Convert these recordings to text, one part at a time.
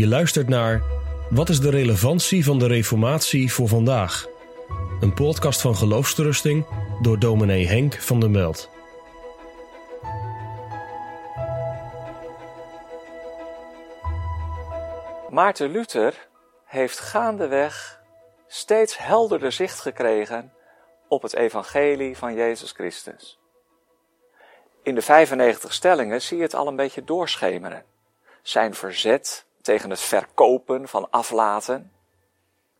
Je luistert naar Wat is de relevantie van de Reformatie voor vandaag? Een podcast van Geloofsterusting door dominee Henk van der Meld. Maarten Luther heeft gaandeweg steeds helderder zicht gekregen op het evangelie van Jezus Christus. In de 95 stellingen zie je het al een beetje doorschemeren. Zijn verzet tegen het verkopen van aflaten,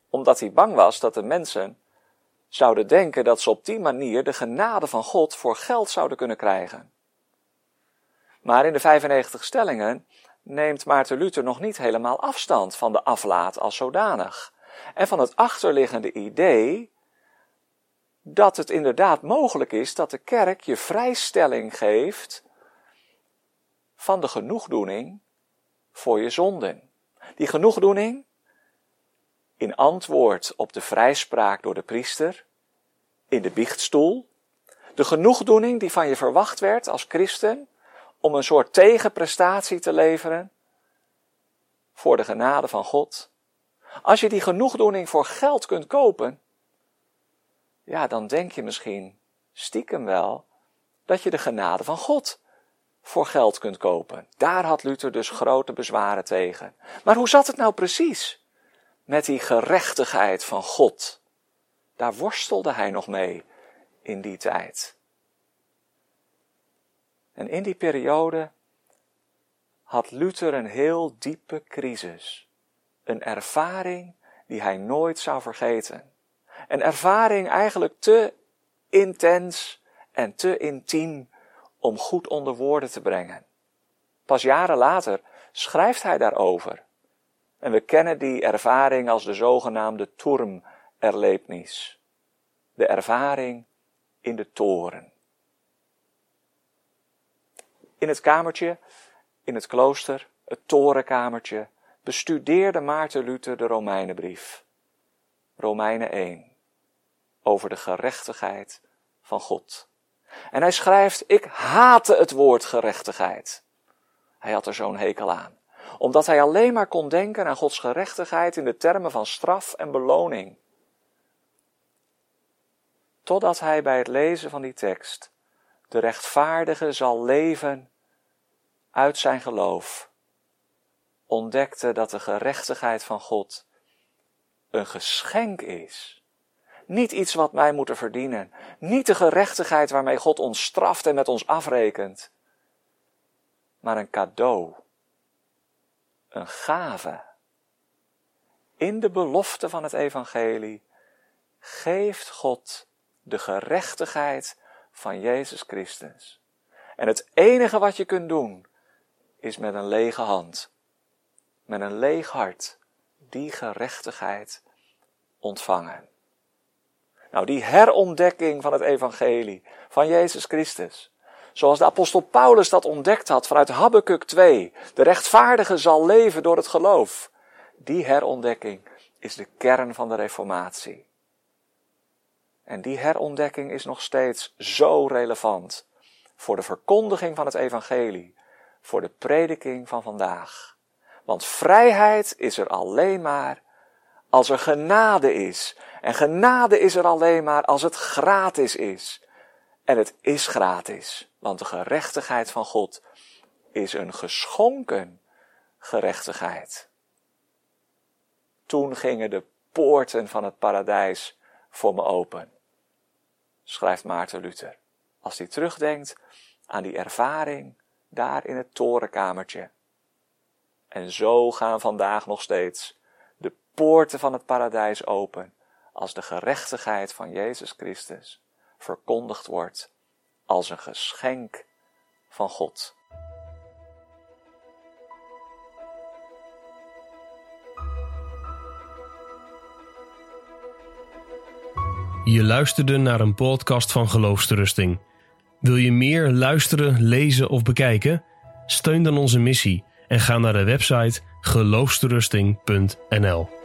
omdat hij bang was dat de mensen zouden denken dat ze op die manier de genade van God voor geld zouden kunnen krijgen. Maar in de 95 stellingen neemt Maarten Luther nog niet helemaal afstand van de aflaat als zodanig. En van het achterliggende idee dat het inderdaad mogelijk is dat de kerk je vrijstelling geeft van de genoegdoening voor je zonden. Die genoegdoening in antwoord op de vrijspraak door de priester, in de biechtstoel, de genoegdoening die van je verwacht werd als christen om een soort tegenprestatie te leveren voor de genade van God. Als je die genoegdoening voor geld kunt kopen, ja, dan denk je misschien stiekem wel dat je de genade van God voor geld kunt kopen. Daar had Luther dus grote bezwaren tegen. Maar hoe zat het nou precies met die gerechtigheid van God? Daar worstelde hij nog mee in die tijd. En in die periode had Luther een heel diepe crisis. Een ervaring die hij nooit zou vergeten. Een ervaring eigenlijk te intens en te intiem om goed onder woorden te brengen. Pas jaren later schrijft hij daarover. En we kennen die ervaring als de zogenaamde Turm-erlebnis. De ervaring in de toren. In het kamertje, in het klooster, het torenkamertje, bestudeerde Maarten Luther de Romeinenbrief. Romeinen 1. Over de gerechtigheid van God. En hij schrijft, ik haatte het woord gerechtigheid. Hij had er zo'n hekel aan. Omdat hij alleen maar kon denken aan Gods gerechtigheid in de termen van straf en beloning. Totdat hij bij het lezen van die tekst de rechtvaardige zal leven uit zijn geloof, ontdekte dat de gerechtigheid van God een geschenk is niet iets wat wij moeten verdienen. Niet de gerechtigheid waarmee God ons straft en met ons afrekent. Maar een cadeau. Een gave. In de belofte van het evangelie geeft God de gerechtigheid van Jezus Christus. En het enige wat je kunt doen is met een lege hand, met een leeg hart, die gerechtigheid ontvangen. Nou, die herontdekking van het evangelie van Jezus Christus. Zoals de apostel Paulus dat ontdekt had vanuit Habakkuk 2. De rechtvaardige zal leven door het geloof. Die herontdekking is de kern van de reformatie. En die herontdekking is nog steeds zo relevant voor de verkondiging van het evangelie, voor de prediking van vandaag. Want vrijheid is er alleen maar als er genade is. En genade is er alleen maar als het gratis is. En het is gratis, want de gerechtigheid van God is een geschonken gerechtigheid. Toen gingen de poorten van het paradijs voor me open, schrijft Maarten Luther, als hij terugdenkt aan die ervaring daar in het torenkamertje. En zo gaan vandaag nog steeds de poorten van het paradijs open als de gerechtigheid van Jezus Christus verkondigd wordt als een geschenk van God. Je luisterde naar een podcast van Geloofsterusting. Wil je meer luisteren, lezen of bekijken? Steun dan onze missie en ga naar de website geloofsterusting.nl.